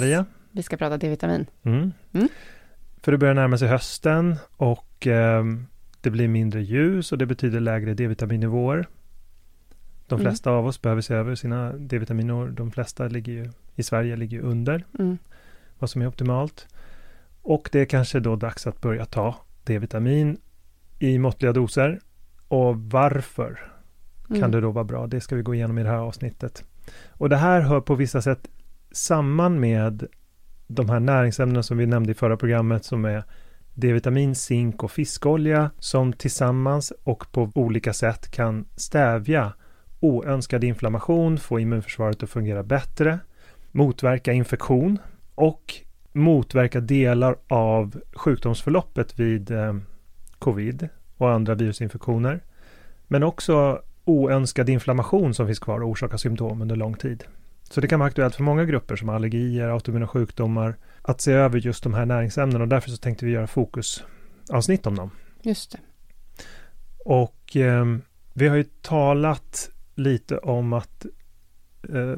Anna-Maria! Vi ska prata D-vitamin. Mm. Mm. För det börjar närma sig hösten och eh, det blir mindre ljus och det betyder lägre D-vitaminnivåer. De mm. flesta mm. av oss behöver se över sina D-vitaminor. De flesta ligger ju, i Sverige ligger ju under mm. vad som är optimalt. Och det är kanske då dags att börja ta D-vitamin i måttliga doser. Och varför mm. kan det då vara bra? Det ska vi gå igenom i det här avsnittet. Och det här hör på vissa sätt samman med de här näringsämnena som vi nämnde i förra programmet som är D-vitamin, zink och fiskolja som tillsammans och på olika sätt kan stävja oönskad inflammation, få immunförsvaret att fungera bättre, motverka infektion och motverka delar av sjukdomsförloppet vid eh, covid och andra virusinfektioner. Men också oönskad inflammation som finns kvar och orsakar symptom under lång tid. Så det kan vara aktuellt för många grupper som allergier, autoimmuna sjukdomar att se över just de här näringsämnena och därför så tänkte vi göra fokusavsnitt om dem. Just det. Och eh, vi har ju talat lite om att eh,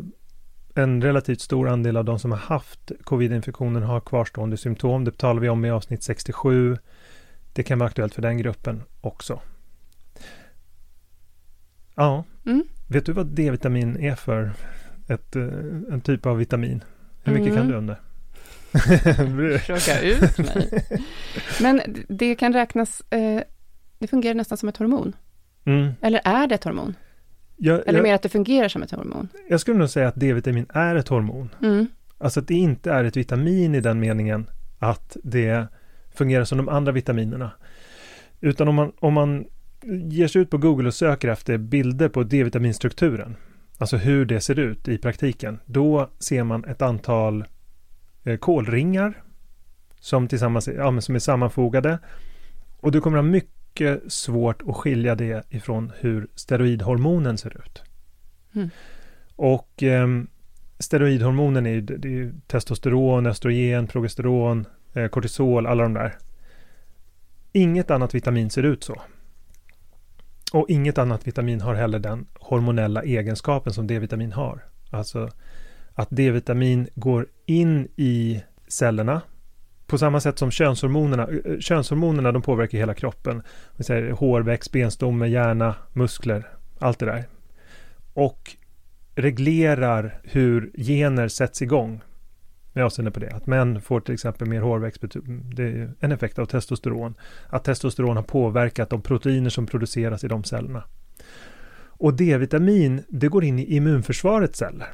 en relativt stor andel av de som har haft covid-infektionen har kvarstående symptom. Det talar vi om i avsnitt 67. Det kan vara aktuellt för den gruppen också. Ja, mm. vet du vad D-vitamin är för ett, eh, en typ av vitamin? Hur mycket mm. kan du om det? Fråga ut mig. Men det kan räknas, eh, det fungerar nästan som ett hormon. Mm. Eller är det ett hormon? Jag, Eller jag, mer att det fungerar som ett hormon? Jag skulle nog säga att D-vitamin är ett hormon. Mm. Alltså att det inte är ett vitamin i den meningen att det fungerar som de andra vitaminerna. Utan om man, om man ger sig ut på Google och söker efter bilder på D-vitaminstrukturen, alltså hur det ser ut i praktiken, då ser man ett antal eh, kolringar som tillsammans ja, som är sammanfogade. Och du kommer ha mycket mycket svårt att skilja det ifrån hur steroidhormonen ser ut. Mm. Och eh, steroidhormonen är ju, det är ju testosteron, östrogen, progesteron, eh, kortisol, alla de där. Inget annat vitamin ser ut så. Och inget annat vitamin har heller den hormonella egenskapen som D-vitamin har. Alltså att D-vitamin går in i cellerna på samma sätt som könshormonerna, eh, eh, könshormonerna de påverkar hela kroppen. Vi säger hårväxt, benstomme, hjärna, muskler, allt det där. Och reglerar hur gener sätts igång med avseende på det. Att män får till exempel mer hårväxt, det är en effekt av testosteron. Att testosteron har påverkat de proteiner som produceras i de cellerna. Och D-vitamin, det går in i immunförsvarets celler.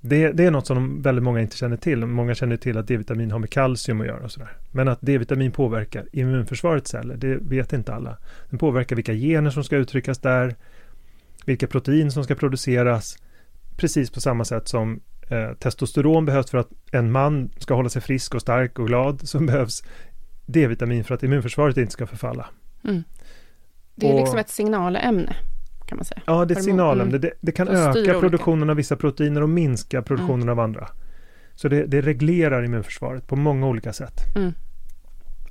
Det, det, är något som väldigt många inte känner till. Många känner till att D-vitamin har med kalcium att göra och sådär. Men att D-vitamin påverkar immunförsvarets celler, det vet inte alla. Den påverkar vilka gener som ska uttryckas där, vilka protein som ska produceras, precis på samma sätt som eh, testosteron behövs för att en man ska hålla sig frisk och stark och glad, så behövs D-vitamin för att immunförsvaret inte ska förfalla. Mm. Det är och, liksom ett signalämne kan man säga. Ja, det är ett signalämne. Det, det kan öka produktionen olika. av vissa proteiner och minska produktionen mm. av andra. Så det, det, reglerar immunförsvaret på många olika sätt. Mm.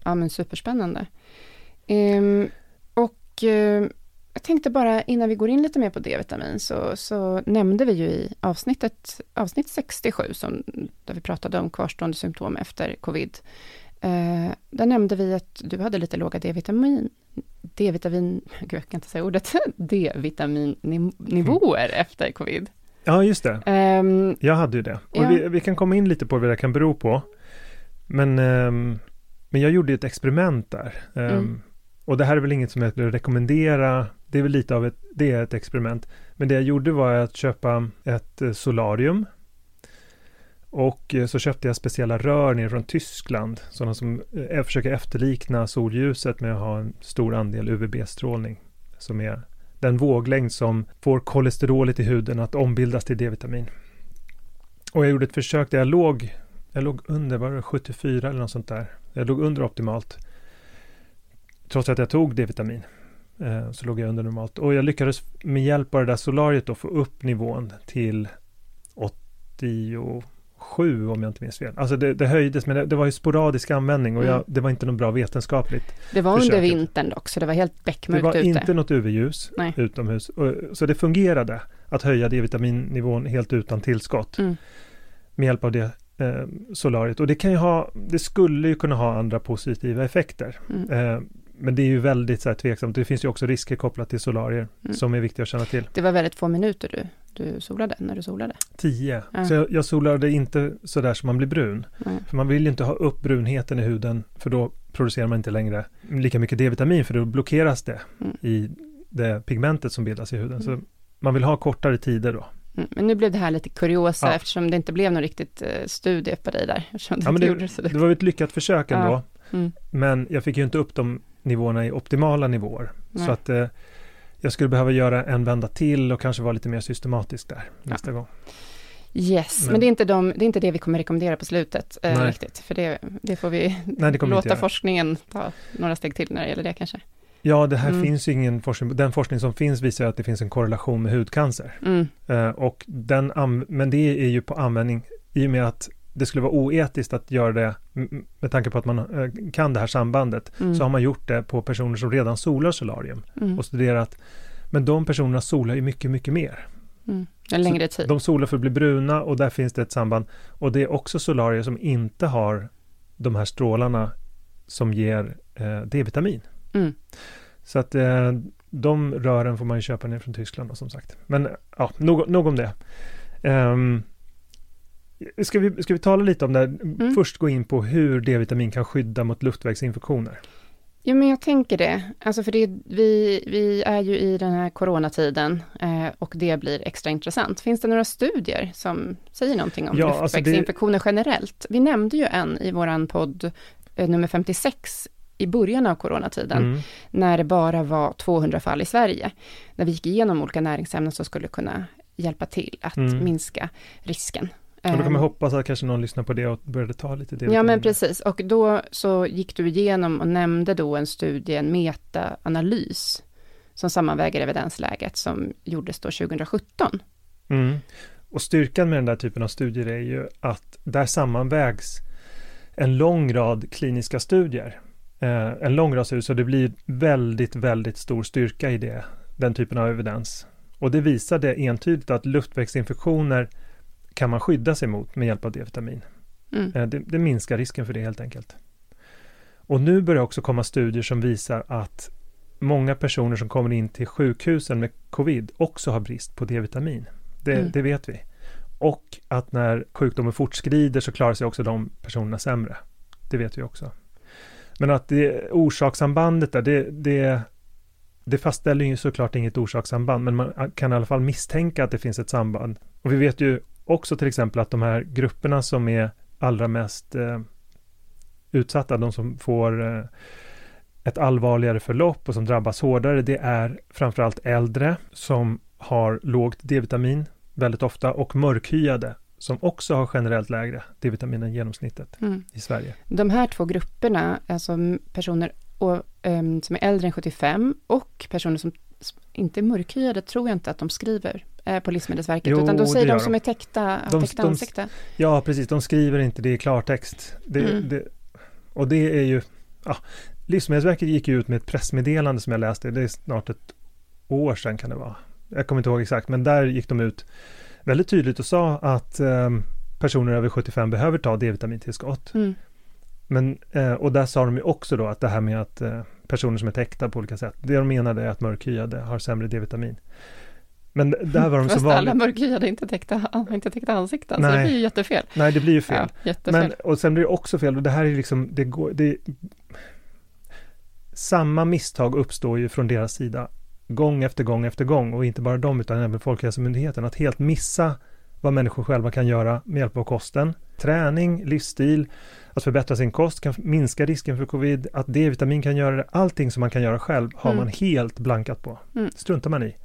Ja, men superspännande. Um, och uh, jag tänkte bara innan vi går in lite mer på D-vitamin så, så nämnde vi ju i avsnittet, avsnitt 67, som, där vi pratade om kvarstående symptom efter covid. Uh, där nämnde vi att du hade lite låga D-vitamin D-vitamin, gud jag kan inte säga ordet, D-vitaminnivåer mm. efter covid. Ja, just det. Um, jag hade ju det. Och ja. vi, vi, kan komma in lite på vad det kan bero på. Men, um, men jag gjorde ett experiment där. Um, mm. Och det här är väl inget som jag skulle rekommendera. Det är väl lite av ett, det är ett experiment. Men det jag gjorde var att köpa ett eh, solarium och eh, så köpte jag speciella rör ner från Tyskland, sådana som eh, försöker efterlikna solljuset med att ha en stor andel UVB-strålning, som är den våglängd som får kolesterolet i huden att ombildas till D-vitamin. Och jag gjorde ett försök där jag låg, jag låg under, var det 74 eller något sånt där? Jag låg under optimalt. Trots att jag tog D-vitamin eh, så låg jag under normalt. Och jag lyckades med hjälp av det där solariet då få upp nivån till 80 sju om jag inte minns fel. Alltså det, det höjdes men det, det, var ju sporadisk användning och jag, mm. det var inte något bra vetenskapligt. Det var försöket. under vintern dock så det var helt beckmörkt ute. Det var ute. inte något UV-ljus utomhus. Och, så det fungerade att höja D-vitaminnivån helt utan tillskott. Mm. Med hjälp av det eh, solariet. Och det kan ju ha, det skulle ju kunna ha andra positiva effekter. Mm. Eh, men det är ju väldigt så här, tveksamt. Det finns ju också risker kopplat till solarier mm. som är viktiga att känna till. Det var väldigt få minuter du du solade, när du solade? Tio. Ja. Så jag, jag, solade inte sådär som man blir brun. Nej. För man vill ju inte ha upp brunheten i huden, för då producerar man inte längre lika mycket D-vitamin, för då blockeras det mm. i det pigmentet som bildas i huden. Mm. Så man vill ha kortare tider då. Mm, men nu blev det här lite kuriosa ja. eftersom det inte blev någon riktigt uh, studie på dig där. Ja, men det, det, det var ett lyckat försök ändå. Ja. Mm. Men jag fick ju inte upp de nivåerna i optimala nivåer. Nej. Så att uh, jag skulle behöva göra en vända till och kanske vara lite mer systematisk där nästa ja. gång. Yes, men, men, det, är inte de, det är inte det vi kommer rekommendera på slutet eh, riktigt, för det, det får vi Nej, det låta forskningen ta några steg till när det gäller det kanske. Ja, det här mm. finns ju ingen forskning. Den forskning som finns visar att det finns en korrelation med hudcancer. Mm. Eh, och den, men det är ju på användning i och med att det skulle vara oetiskt att göra det med tanke på att man eh, kan det här sambandet, mm. så har man gjort det på personer som redan solar solarium mm. och studerat. Men de personerna solar ju mycket, mycket mer. Mm. En längre tid. de solar för att bli bruna och där finns det ett samband. Och det är också solarier som inte har de här strålarna som ger eh, D-vitamin. Mm. Så att eh, de rören får man ju köpa ner från Tyskland då, som sagt. Men ja, nog, nog om det. Um, Ska vi, ska vi tala lite om det? Mm. Först gå in på hur D-vitamin kan skydda mot luftvägsinfektioner. Ja, men jag tänker det. Alltså för det, vi, vi är ju i den här coronatiden eh, och det blir extra intressant. Finns det några studier som säger någonting om ja, luftvägsinfektioner alltså det... generellt? Vi nämnde ju en i våran podd eh, nummer 56 i början av coronatiden, mm. när det bara var 200 fall i Sverige, när vi gick igenom olika näringsämnen som skulle kunna hjälpa till att mm. minska risken och då kan man ehm. hoppas att kanske någon lyssnar på det och började ta lite det. Ja, men precis. Och då så gick du igenom och nämnde då en studie, en metaanalys, som sammanväger evidensläget som gjordes då 2017. Mm. Och styrkan med den där typen av studier är ju att där sammanvägs en lång rad kliniska studier. Eh, en lång rad studier, så det blir väldigt, väldigt stor styrka i det, den typen av evidens. Och det visade entydigt att luftvägsinfektioner kan man skydda sig mot med hjälp av D-vitamin. Mm. Eh, det, det, minskar risken för det helt enkelt. Och nu börjar också komma studier som visar att många personer som kommer in till sjukhusen med covid också har brist på D-vitamin. Det, mm. det vet vi. Och att när sjukdomen fortskrider så klarar sig också de personerna sämre. Det vet vi också. Men att det orsakssambandet där, det, det, det fastställer ju såklart inget orsakssamband, men man kan i alla fall misstänka att det finns ett samband. Och vi vet ju också till exempel att de här grupperna som är allra mest eh, utsatta, de som får eh, ett allvarligare förlopp och som drabbas hårdare, det är framförallt äldre som har lågt D-vitamin väldigt ofta och mörkhyade som också har generellt lägre D-vitamin än genomsnittet mm. i Sverige. De här två grupperna, alltså personer och, um, som är äldre än 75 och personer som inte är mörkhyade, tror jag inte att de skriver på Livsmedelsverket, jo, utan de säger de som de. är täckta, de, täckta de, ansikte. Ja, precis, de skriver inte det i klartext. Det, mm. det, och det är ju, ja, Livsmedelsverket gick ut med ett pressmeddelande som jag läste, det är snart ett år sedan kan det vara. Jag kommer inte ihåg exakt, men där gick de ut väldigt tydligt och sa att eh, personer över 75 behöver ta D-vitamintillskott. Mm. Men, eh, och där sa de ju också då att det här med att eh, personer som är täckta på olika sätt, det de menade är att mörkhyade har sämre D-vitamin. Men där var de så vanliga. alla mörkhyade inte täckta, inte täckta ansikten, Nej. så det blir ju jättefel. Nej, det blir ju fel. Ja, Men, och sen blir det också fel, och det här är liksom, det går, det, samma misstag uppstår ju från deras sida gång efter gång efter gång och inte bara de utan även Folkhälsomyndigheten att helt missa vad människor själva kan göra med hjälp av kosten. Träning, livsstil, att förbättra sin kost kan minska risken för covid, att D-vitamin kan göra det, allting som man kan göra själv har mm. man helt blankat på. Mm. struntar man i.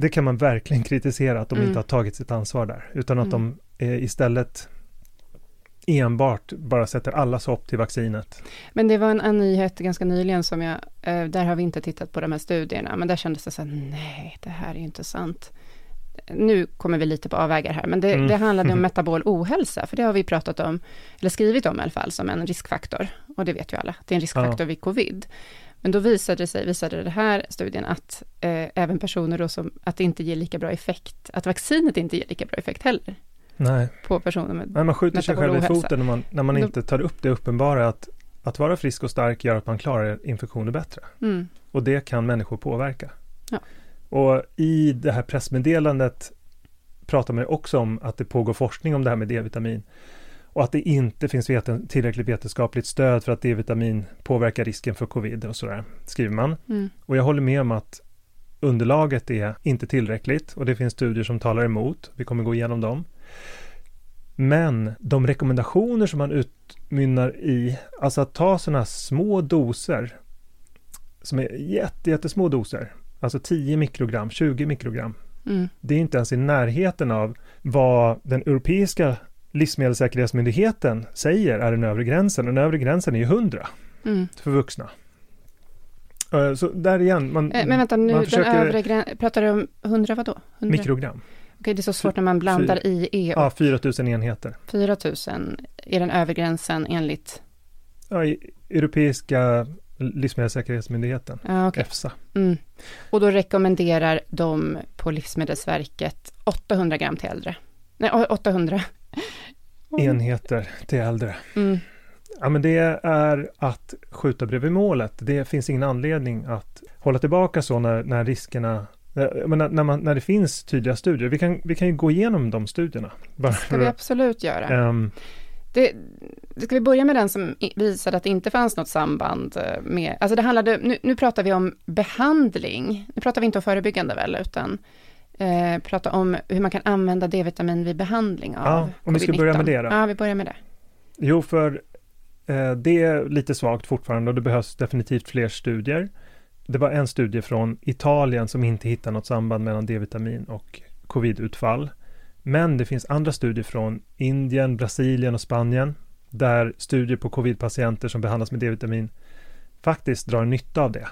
Det kan man verkligen kritisera att de mm. inte har tagit sitt ansvar där, utan att mm. de eh, istället enbart bara sätter allas hopp till vaccinet. Men det var en, en nyhet ganska nyligen som jag, eh, där har vi inte tittat på de här studierna, men där kändes det så här, nej, det här är ju inte sant. Nu kommer vi lite på avvägar här, men det, mm. det handlade om metabol ohälsa, för det har vi pratat om, eller skrivit om i alla fall, som en riskfaktor. Och det vet ju alla, det är en riskfaktor ja. vid covid. Men då visade det sig, visade den här studien att eh, även personer då som, att det inte ger lika bra effekt, att vaccinet inte ger lika bra effekt heller. Nej. på personer med Men man skjuter sig själv i foten när man, när man inte tar upp det uppenbara att att vara frisk och stark gör att man klarar infektioner bättre. Mm. Och det kan människor påverka. Ja. Och i det här pressmeddelandet pratar man också om att det pågår forskning om det här med D-vitamin och att det inte finns veten, tillräckligt vetenskapligt stöd för att D-vitamin påverkar risken för covid och sådär, skriver man. Mm. Och jag håller med om att underlaget är inte tillräckligt och det finns studier som talar emot. Vi kommer gå igenom dem. Men de rekommendationer som man utmynnar i, alltså att ta sådana små doser, som är jätte, jättesmå doser, alltså 10 mikrogram, 20 mikrogram, mm. det är inte ens i närheten av vad den europeiska livsmedelssäkerhetsmyndigheten säger är den övre gränsen. Den övre gränsen är ju 100 mm. för vuxna. Eh, så där igen, man, eh, Men vänta, nu försöker... den övre gränsen, pratar du om 100 vadå? 100? Mikrogram. Okej, det är så svårt när man blandar Fy, i E. Och ja, 4000 enheter. 4000 är den övre gränsen enligt? Ja, i Europeiska livsmedelssäkerhetsmyndigheten, ah, okay. EFSA. Mm. Och då rekommenderar de på Livsmedelsverket 800 gram till äldre. Nej, 800 enheter till äldre. Mm. Ja, men det är att skjuta bredvid målet. Det finns ingen anledning att hålla tillbaka så när, när riskerna när, när, man, när det finns tydliga studier, vi kan, vi kan ju gå igenom de studierna. Det ska vi absolut göra. Um, det, ska vi börja med den som visade att det inte fanns något samband eh, med, alltså det handlade, nu, nu pratar vi om behandling, nu pratar vi inte om förebyggande väl, utan eh, prata om hur man kan använda D-vitamin vid behandling av Ja, om vi ska börja med det då. Ja, vi börjar med det. Jo, för eh, det är lite svagt fortfarande och det behövs definitivt fler studier det var en studie från Italien som inte hittade något samband mellan D-vitamin och covidutfall. Men det finns andra studier från Indien, Brasilien och Spanien där studier på covidpatienter som behandlas med D-vitamin faktiskt drar nytta av det.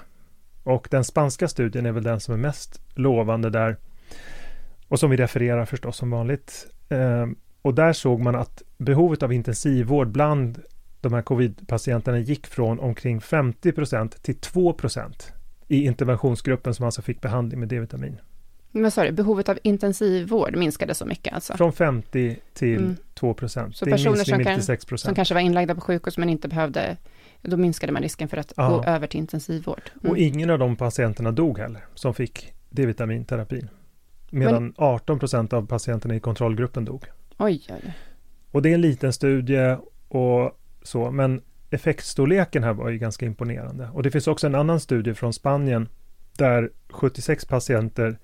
Och den spanska studien är väl den som är mest lovande där och som vi refererar förstås som vanligt. Eh, och där såg man att behovet av intensivvård bland de här covidpatienterna gick från omkring 50% till 2% i interventionsgruppen som alltså fick behandling med D-vitamin. sa du, behovet av intensivvård minskade så mycket alltså? Från 50 till mm. 2 procent. Så det personer som, kan, som kanske var inlagda på sjukhus men inte behövde, då minskade man risken för att ja. gå över till intensivvård. Mm. Och ingen av de patienterna dog heller, som fick D-vitaminterapin. Medan men, 18 procent av patienterna i kontrollgruppen dog. Oj, oj. Och det är en liten studie och så, men effektstorleken här var ju ganska imponerande. Och det finns också en annan studie från Spanien där 76 patienter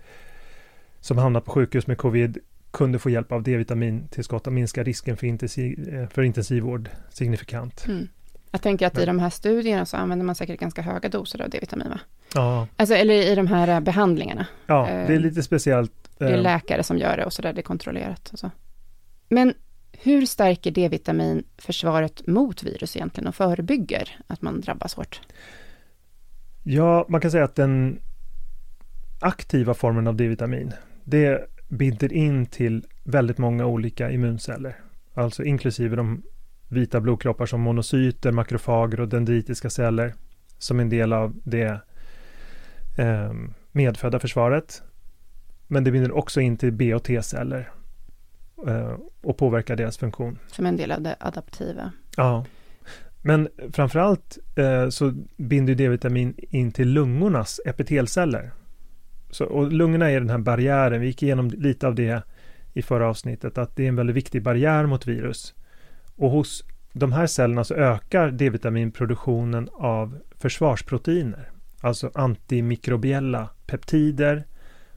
som hamnat på sjukhus med covid kunde få hjälp av D-vitamintillskott och minska risken för, intensiv, eh, för intensivvård signifikant. Mm. Jag tänker att i de här studierna så använder man säkert ganska höga doser av D-vitamin va? Ja. Alltså, eller i de här behandlingarna. Ja, det är eh, lite speciellt. Det är läkare som gör det och så där, det är kontrollerat. Och så. Men hur stärker D-vitamin försvaret mot virus egentligen och förebygger att man drabbas hårt? Ja, man kan säga att den aktiva formen av D-vitamin, det binder in till väldigt många olika immunceller. Alltså inklusive de vita blodkroppar som monocyter, makrofager och dendritiska celler som en del av det eh, medfödda försvaret. Men det binder också in till B och T-celler eh, och påverkar deras funktion. Som en del av det adaptiva. Ja. Men framförallt eh, så binder D-vitamin in till lungornas epitelceller. Så, och lungorna är den här barriären, vi gick igenom lite av det i förra avsnittet, att det är en väldigt viktig barriär mot virus. Och hos de här cellerna så ökar D-vitaminproduktionen av försvarsproteiner, alltså antimikrobiella peptider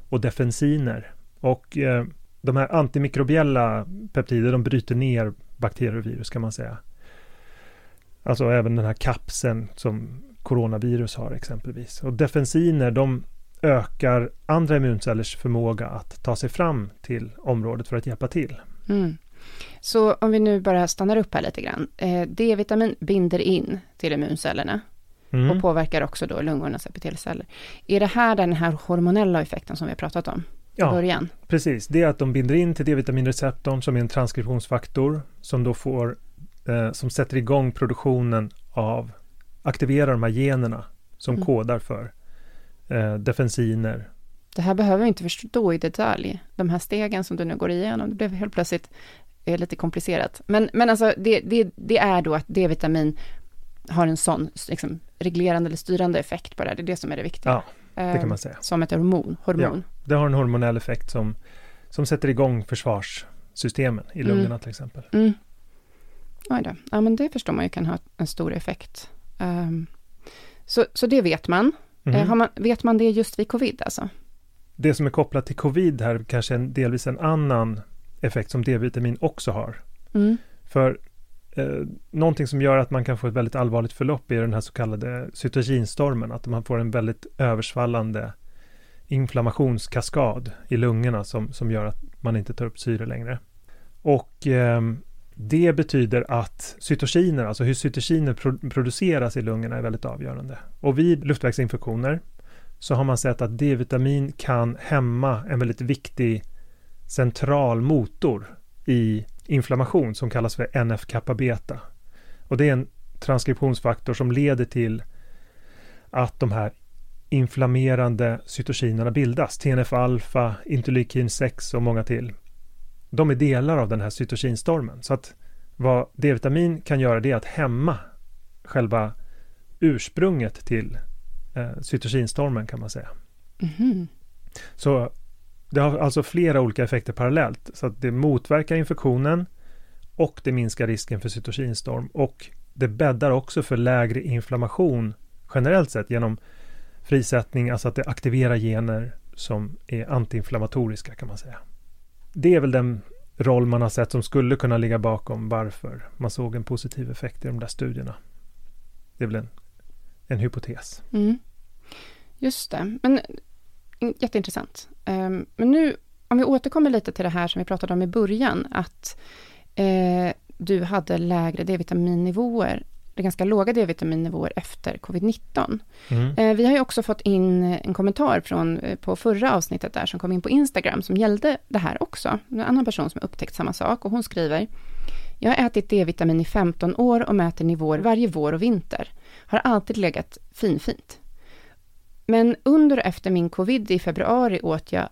och defensiner. Och eh, de här antimikrobiella peptider, de bryter ner bakterier och virus kan man säga. Alltså även den här kapseln som coronavirus har exempelvis. Och defensiner, de ökar andra immuncellers förmåga att ta sig fram till området för att hjälpa till. Mm. Så om vi nu bara stannar upp här lite grann. Eh, D-vitamin binder in till immuncellerna mm. och påverkar också då lungornas epitelceller. Är det här den här hormonella effekten som vi har pratat om? Ja, början? precis. Det är att de binder in till D-vitaminreceptorn som är en transkriptionsfaktor som då får eh, som sätter igång produktionen av, aktiverar de här generna som mm. kodar för eh, defensiner. Det här behöver vi inte förstå i detalj, de här stegen som du nu går igenom. Det blev helt plötsligt eh, lite komplicerat. Men, men alltså det, det, det är då att D-vitamin har en sån liksom, reglerande eller styrande effekt på det. Det är det som är det viktiga. Ja, det kan eh, man säga. Som ett hormon. hormon. Ja, det har en hormonell effekt som, som sätter igång försvarssystemen i lungorna mm. till exempel. Mm. Oj då. Ja, men det förstår man ju kan ha en stor effekt. Um, så, så det vet man. Mm. Man. Vet man det just vid covid alltså? Det som är kopplat till covid här kanske är delvis en annan effekt som D-vitamin också har. Mm. För eh, någonting som gör att man kan få ett väldigt allvarligt förlopp är den här så kallade cytokinstormen, att man får en väldigt översvallande inflammationskaskad i lungorna som, som gör att man inte tar upp syre längre. Och eh, det betyder att cytokiner, alltså hur cytokiner pro produceras i lungorna är väldigt avgörande. Och vid luftvägsinfektioner så har man sett att D-vitamin kan hämma en väldigt viktig central motor i inflammation som kallas för NF-kappa-beta. Och det är en transkriptionsfaktor som leder till att de här inflammerande cytokinerna bildas. TNF-alfa, interleukin 6 och många till de är delar av den här cytokinstormen. Så att vad D-vitamin kan göra det är att hämma själva ursprunget till eh, cytokinstormen kan man säga. Mm. Så det har alltså flera olika effekter parallellt. Så att det motverkar infektionen och det minskar risken för cytokinstorm och det bäddar också för lägre inflammation generellt sett genom frisättning, alltså att det aktiverar gener som är antiinflammatoriska kan man säga det är väl den roll man har sett som skulle kunna ligga bakom varför man såg en positiv effekt i de där studierna. Det är väl en, en hypotes. Mm. Just det, men jätteintressant. Um, men nu, om vi återkommer lite till det här som vi pratade om i början, att eh, du hade lägre D-vitaminnivåer ganska låga D-vitaminnivåer efter covid-19. Mm. Eh, vi har ju också fått in en kommentar från, eh, på förra avsnittet där, som kom in på Instagram, som gällde det här också. En annan person som har upptäckt samma sak och hon skriver jag har ätit D-vitamin i 15 år och mäter nivåer varje vår och vinter. Har alltid legat finfint. Men under och efter min covid i februari åt jag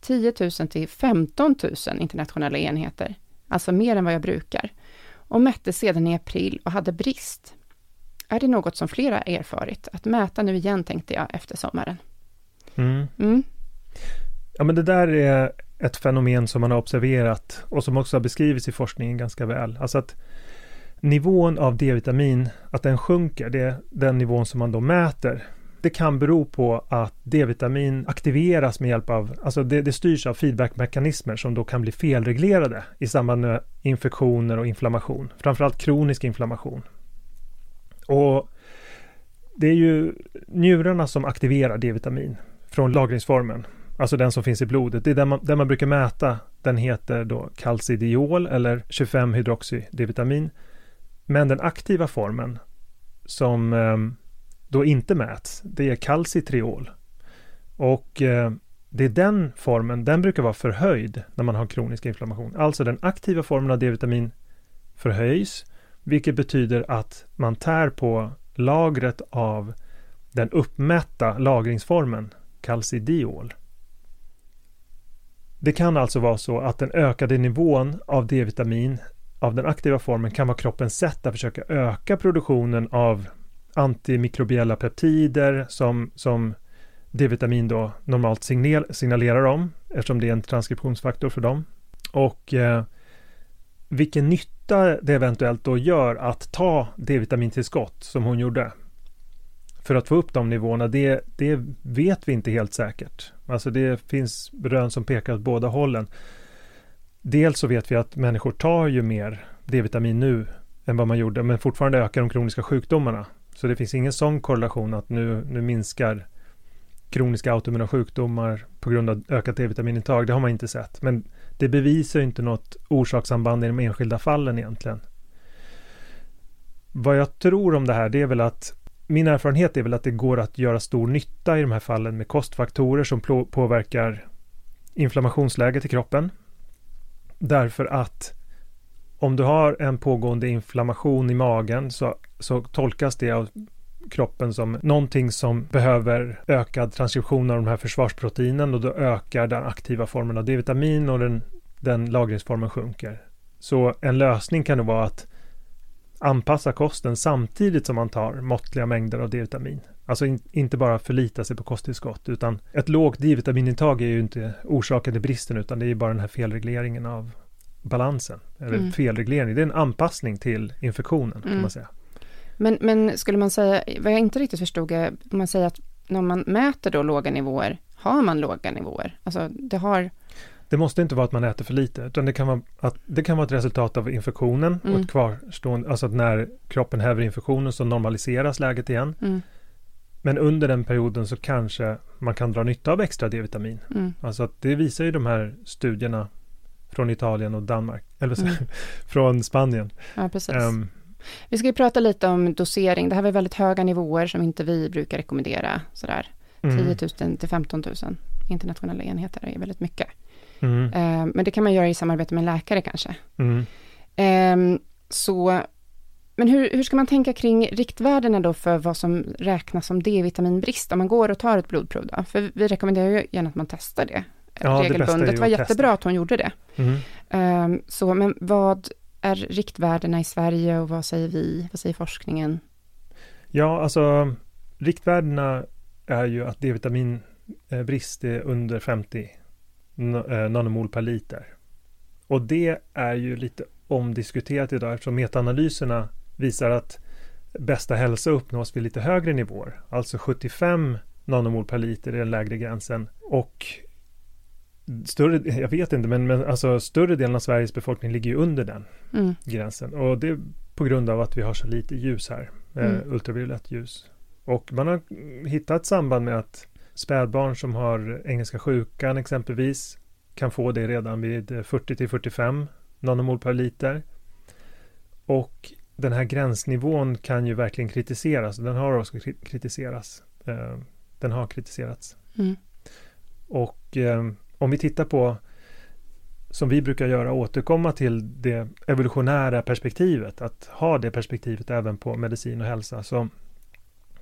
10 000 till 15 000 internationella enheter, alltså mer än vad jag brukar, och mätte sedan i april och hade brist. Är det något som flera erfarit? Att mäta nu igen, tänkte jag efter sommaren. Mm. Mm. Ja, men det där är ett fenomen som man har observerat och som också har beskrivits i forskningen ganska väl. Alltså att nivån av D-vitamin, att den sjunker, det är den nivån som man då mäter. Det kan bero på att D-vitamin aktiveras med hjälp av, alltså det, det styrs av feedbackmekanismer som då kan bli felreglerade i samband med infektioner och inflammation, framförallt kronisk inflammation. Och det är ju njurarna som aktiverar D-vitamin från lagringsformen, alltså den som finns i blodet. Det är den man, den man brukar mäta. Den heter då calcidiol eller 25 hydroxy D-vitamin. Men den aktiva formen som eh, då inte mäts, det är calcitriol. Och eh, det är den formen, den brukar vara förhöjd när man har kronisk inflammation. Alltså den aktiva formen av D-vitamin förhöjs, vilket betyder att man tär på lagret av den uppmätta lagringsformen calcidiol. Det kan alltså vara så att den ökade nivån av D-vitamin av den aktiva formen kan vara kroppens sätt att försöka öka produktionen av antimikrobiella peptider som, som D-vitamin då normalt signal, signalerar om eftersom det är en transkriptionsfaktor för dem. Och eh, vilken nytta det eventuellt då gör att ta D-vitamintillskott som hon gjorde för att få upp de nivåerna, det, det vet vi inte helt säkert. Alltså det finns rön som pekar åt båda hållen. Dels så vet vi att människor tar ju mer D-vitamin nu än vad man gjorde, men fortfarande ökar de kroniska sjukdomarna. Så det finns ingen sån korrelation att nu, nu minskar kroniska autoimmuna sjukdomar på grund av ökat D-vitaminintag. Det har man inte sett. Men det bevisar inte något orsakssamband i de enskilda fallen egentligen. Vad jag tror om det här, det är väl att min erfarenhet är väl att det går att göra stor nytta i de här fallen med kostfaktorer som påverkar inflammationsläget i kroppen. Därför att om du har en pågående inflammation i magen så, så tolkas det av kroppen som någonting som behöver ökad transkription av de här försvarsproteinen och då ökar den aktiva formen av D-vitamin och den, den lagringsformen sjunker. Så en lösning kan då vara att anpassa kosten samtidigt som man tar måttliga mängder av D-vitamin. Alltså in, inte bara förlita sig på kosttillskott utan ett lågt D-vitaminintag är ju inte orsaken till bristen utan det är ju bara den här felregleringen av balansen. Eller mm. felreglering. Det är en anpassning till infektionen mm. kan man säga. Men, men skulle man säga, vad jag inte riktigt förstod är, om man säger att när man mäter då låga nivåer, har man låga nivåer? Alltså det har det måste inte vara att man äter för lite, utan det kan vara, att, det kan vara ett resultat av infektionen mm. och ett kvarstående, alltså att när kroppen häver infektionen så normaliseras läget igen. Mm. Men under den perioden så kanske man kan dra nytta av extra D-vitamin. Mm. Alltså att det visar ju de här studierna från Italien och Danmark, eller mm. från Spanien. Ja, precis. Um, vi ska ju prata lite om dosering. Det här var väldigt höga nivåer som inte vi brukar rekommendera. Sådär. 10 000 till 15 000 internationella enheter är väldigt mycket. Mm. Uh, men det kan man göra i samarbete med en läkare kanske. Mm. Uh, så, men hur, hur ska man tänka kring riktvärdena då för vad som räknas som D-vitaminbrist om man går och tar ett blodprov då? För vi rekommenderar ju gärna att man testar det ja, regelbundet. Det, det var jättebra att hon gjorde det. Mm. Uh, så, men vad är riktvärdena i Sverige och vad säger vi? Vad säger forskningen? Ja, alltså riktvärdena är ju att D-vitaminbrist är under 50 Eh, nanomol per liter. Och det är ju lite omdiskuterat idag eftersom metaanalyserna visar att bästa hälsa uppnås vid lite högre nivåer. Alltså 75 nanomol per liter är den lägre gränsen. Och större, jag vet inte, men, men alltså större delen av Sveriges befolkning ligger ju under den mm. gränsen. Och det är på grund av att vi har så lite ljus här, eh, mm. eh, ultraviolett ljus. Och man har hittat samband med att Spädbarn som har engelska sjukan exempelvis kan få det redan vid 40 till 45 nanomol per liter. Och den här gränsnivån kan ju verkligen kritiseras. Den har också kritiserats. Eh, den har kritiserats. Mm. Och eh, om vi tittar på som vi brukar göra, återkomma till det evolutionära perspektivet, att ha det perspektivet även på medicin och hälsa. Så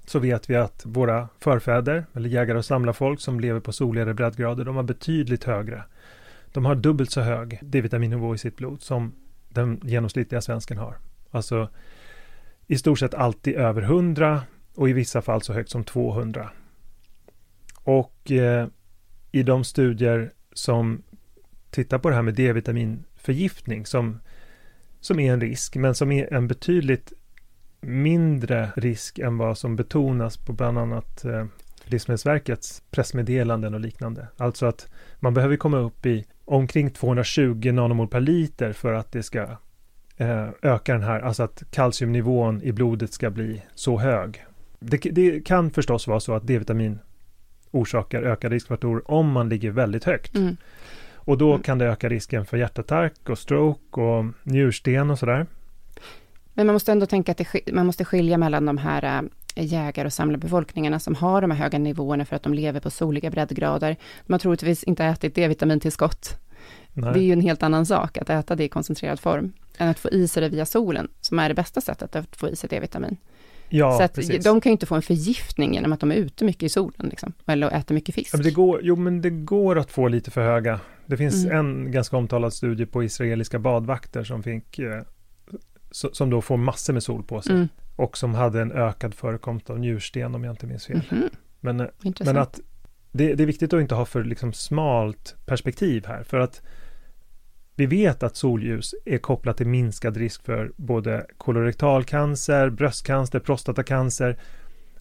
så vet vi att våra förfäder, eller jägare och samlarfolk som lever på soligare breddgrader, de har betydligt högre. De har dubbelt så hög D-vitaminnivå i sitt blod som den genomsnittliga svensken har. Alltså i stort sett alltid över 100 och i vissa fall så högt som 200. Och eh, i de studier som tittar på det här med D-vitaminförgiftning som, som är en risk, men som är en betydligt mindre risk än vad som betonas på bland annat eh, Livsmedelsverkets pressmeddelanden och liknande. Alltså att man behöver komma upp i omkring 220 nanomol per liter för att det ska eh, öka den här, alltså att kalciumnivån i blodet ska bli så hög. Det, det kan förstås vara så att D-vitamin orsakar ökade riskfaktorer om man ligger väldigt högt. Mm. Och då mm. kan det öka risken för hjärtattack och stroke och njursten och sådär. Men man måste ändå tänka att det, man måste skilja mellan de här äh, jägar och samlarbefolkningarna som har de här höga nivåerna för att de lever på soliga breddgrader. De har troligtvis inte ätit D-vitamintillskott. Nej. Det är ju en helt annan sak att äta det i koncentrerad form, än att få i sig det via solen, som är det bästa sättet att få i sig D-vitamin. Ja, så att precis. de kan ju inte få en förgiftning genom att de är ute mycket i solen, liksom, eller äter mycket fisk. Ja, men det går, jo, men det går att få lite för höga. Det finns mm. en ganska omtalad studie på israeliska badvakter som fick eh, som då får massor med sol på sig. Mm. Och som hade en ökad förekomst av njursten om jag inte minns fel. Mm. Men, eh, men att det, det, är viktigt att inte ha för liksom smalt perspektiv här. För att vi vet att solljus är kopplat till minskad risk för både kolorektal cancer, bröstcancer, prostatacancer.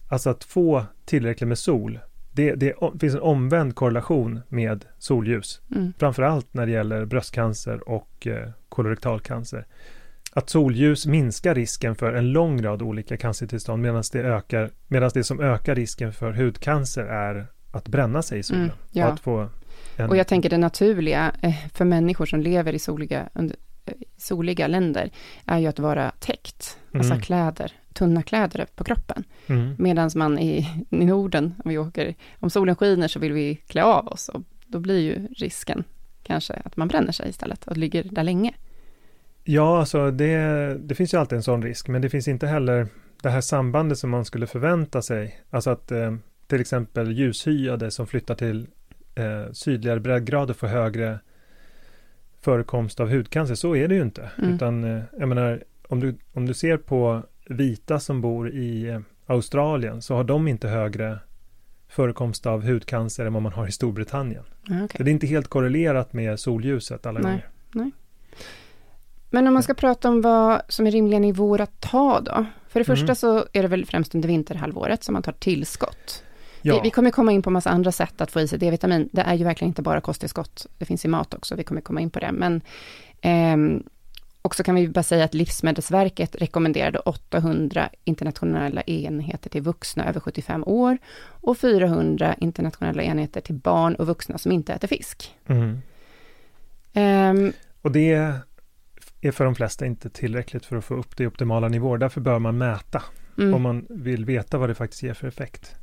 Alltså att få tillräckligt med sol. Det, det finns en omvänd korrelation med solljus. Mm. Framförallt när det gäller bröstcancer och eh, kolorektalcancer att solljus minskar risken för en lång rad olika cancertillstånd medan det, ökar, medan det som ökar risken för hudcancer är att bränna sig i solen. Mm, ja. att få en... och jag tänker det naturliga eh, för människor som lever i soliga, under, eh, soliga länder är ju att vara täckt, alltså mm. alltså kläder, tunna kläder på kroppen. Mm. Medan man i, i Norden, om vi åker, om solen skiner så vill vi klä av oss och då blir ju risken kanske att man bränner sig istället och ligger där länge. Ja, alltså det, det finns ju alltid en sån risk, men det finns inte heller det här sambandet som man skulle förvänta sig. Alltså att eh, till exempel ljushyade som flyttar till eh, sydligare breddgrader får högre förekomst av hudcancer. Så är det ju inte. Mm. Utan eh, jag menar, om du, om du ser på vita som bor i eh, Australien så har de inte högre förekomst av hudcancer än vad man har i Storbritannien. Okay. Så det är inte helt korrelerat med solljuset alla Nej. gånger. Nej. Men om man ska prata om vad som är rimliga nivåer att ta då? För det mm. första så är det väl främst under vinterhalvåret som man tar tillskott. Ja. Vi, vi, kommer komma in på massa andra sätt att få i sig D-vitamin. Det är ju verkligen inte bara kosttillskott. Det finns i mat också, vi kommer komma in på det. Men eh, också kan vi bara säga att Livsmedelsverket rekommenderade 800 internationella enheter till vuxna över 75 år och 400 internationella enheter till barn och vuxna som inte äter fisk. Mm. Um, och det är för de flesta inte tillräckligt för att få upp det i optimala nivåer. Därför bör man mäta mm. om man vill veta vad det faktiskt ger för effekt.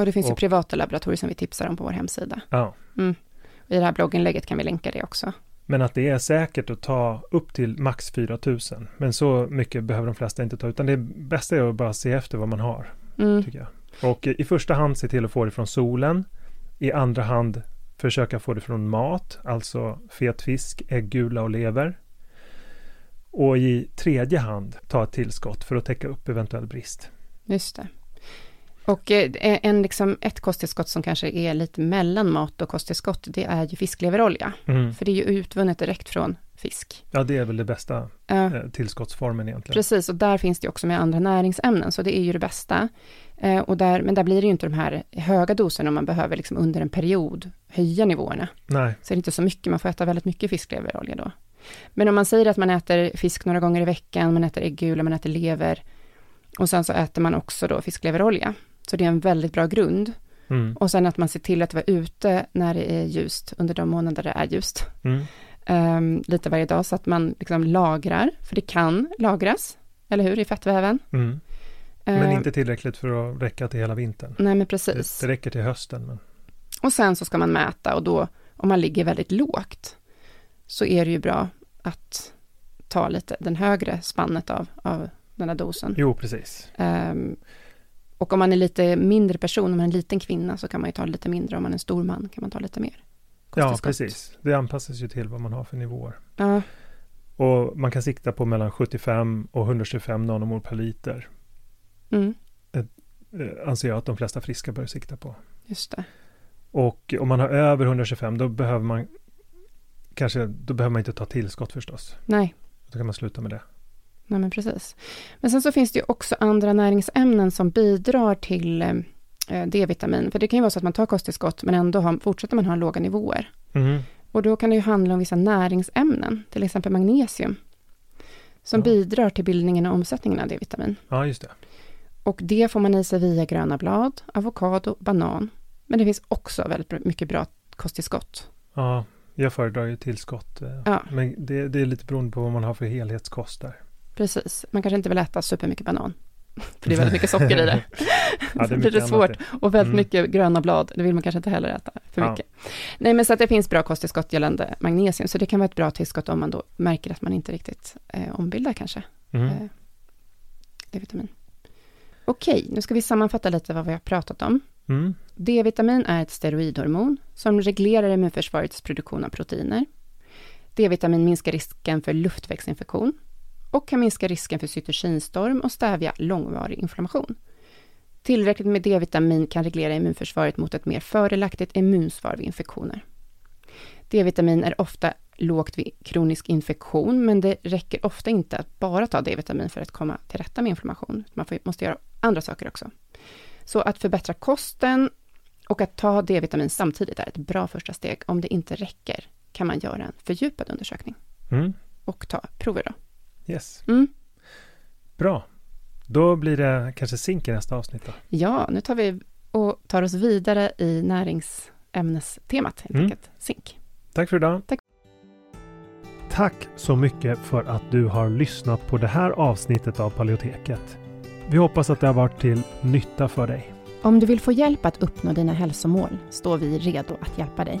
Och det finns och, ju privata laboratorier som vi tipsar om på vår hemsida. Ja. Mm. I det här blogginlägget kan vi länka det också. Men att det är säkert att ta upp till max 4000. Men så mycket behöver de flesta inte ta, utan det bästa är att bara se efter vad man har. Mm. Tycker jag. Och i första hand se till att få det från solen. I andra hand försöka få det från mat, alltså fet fisk, äggula och lever och i tredje hand ta ett tillskott för att täcka upp eventuell brist. Just det. Och eh, en, liksom, ett kosttillskott som kanske är lite mellan mat och kosttillskott, det är ju fiskleverolja. Mm. För det är ju utvunnet direkt från fisk. Ja, det är väl det bästa ja. Eh, tillskottsformen egentligen. Precis, och där finns det också med andra näringsämnen, så det är ju det bästa. Eh, och där, men där blir det ju inte de här höga doserna om man behöver liksom under en period höja nivåerna. Nej. Så det är inte så mycket, man får äta väldigt mycket fiskleverolja då. Men om man säger att man äter fisk några gånger i veckan, man äter äggula, man äter lever och sen så äter man också då fiskleverolja. Så det är en väldigt bra grund. Mm. Och sen att man ser till att vara ute när det är ljust, under de månader det är ljust. Mm. Um, lite varje dag, så att man liksom lagrar, för det kan lagras, eller hur, i fettväven. Mm. Men uh, inte tillräckligt för att räcka till hela vintern. Nej, men precis. Det, det räcker till hösten. Men... Och sen så ska man mäta och då, om man ligger väldigt lågt, så är det ju bra att ta lite den högre spannet av, av den här dosen. Jo, precis. Um, Och om man är lite mindre person, om man är en liten kvinna, så kan man ju ta lite mindre. Om man är en stor man kan man ta lite mer. Ja, precis. Det anpassas ju till vad man har för nivåer. Ja. Och man kan sikta på mellan 75 och 125 nanomol per liter. Mm. Eh, anser jag att de flesta friska bör sikta på. Just det. Och om man har över 125 då behöver man kanske, då behöver man inte ta tillskott förstås. Nej. Då kan man sluta med det. Nej, men precis. Men sen så finns det ju också andra näringsämnen som bidrar till eh, D-vitamin. För det kan ju vara så att man tar kosttillskott men ändå har, fortsätter man ha låga nivåer. Mm. Och då kan det ju handla om vissa näringsämnen, till exempel magnesium, som ja. bidrar till bildningen och omsättningen av D-vitamin. Ja, just det. Och det får man i sig via gröna blad, avokado, banan. Men det finns också väldigt mycket bra kosttillskott. Ja, jag föredrar ju tillskott. Eh, ja. Men det, det, är lite beroende på vad man har för helhetskost där. Precis, man kanske inte vill äta supermycket banan. För det är väldigt mycket socker i det. ja, det blir det svårt. Och väldigt mm. mycket gröna blad, det vill man kanske inte heller äta för ja. mycket. Nej, men så att det finns bra kosttillskott gällande magnesium, så det kan vara ett bra tillskott om man då märker att man inte riktigt eh, ombildar kanske mm. eh, D-vitamin. Okej, nu ska vi sammanfatta lite vad vi har pratat om. Mm. D-vitamin är ett steroidhormon som reglerar immunförsvarets produktion av proteiner. D-vitamin minskar risken för luftvägsinfektion och kan minska risken för cytokinstorm och stävja långvarig inflammation. Tillräckligt med D-vitamin kan reglera immunförsvaret mot ett mer fördelaktigt immunsvar vid infektioner. D-vitamin är ofta lågt vid kronisk infektion, men det räcker ofta inte att bara ta D-vitamin för att komma till rätta med inflammation. Man måste göra andra saker också. Så att förbättra kosten och att ta D-vitamin samtidigt är ett bra första steg. Om det inte räcker kan man göra en fördjupad undersökning mm. och ta prover då. Yes. Mm. Bra. Då blir det kanske zink i nästa avsnitt då? Ja, nu tar vi och tar oss vidare i näringsämnestemat, helt mm. enkelt. Zink. Tack för idag. Tack. Tack så mycket för att du har lyssnat på det här avsnittet av Paleoteket. Vi hoppas att det har varit till nytta för dig. Om du vill få hjälp att uppnå dina hälsomål står vi redo att hjälpa dig.